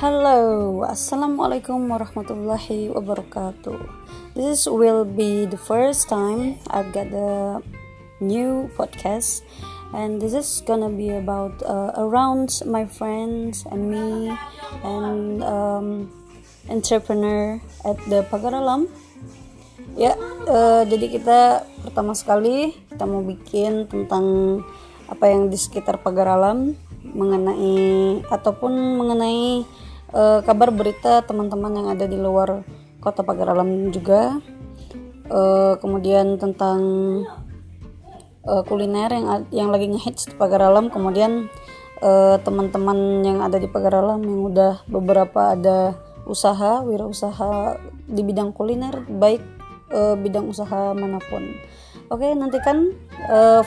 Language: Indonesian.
Hello, Assalamualaikum warahmatullahi wabarakatuh. This will be the first time I've got a new podcast, and this is gonna be about uh, around my friends and me and um, entrepreneur at the Pagar Alam. Ya, uh, jadi kita pertama sekali kita mau bikin tentang apa yang di sekitar Pagar Alam mengenai ataupun mengenai uh, kabar berita teman-teman yang ada di luar kota Pagar Alam juga. Uh, kemudian tentang uh, kuliner yang yang lagi ngehits di Pagar Alam kemudian uh, teman-teman yang ada di Pagar Alam yang udah beberapa ada usaha wirausaha di bidang kuliner baik uh, bidang usaha mana pun. Oke nantikan uh,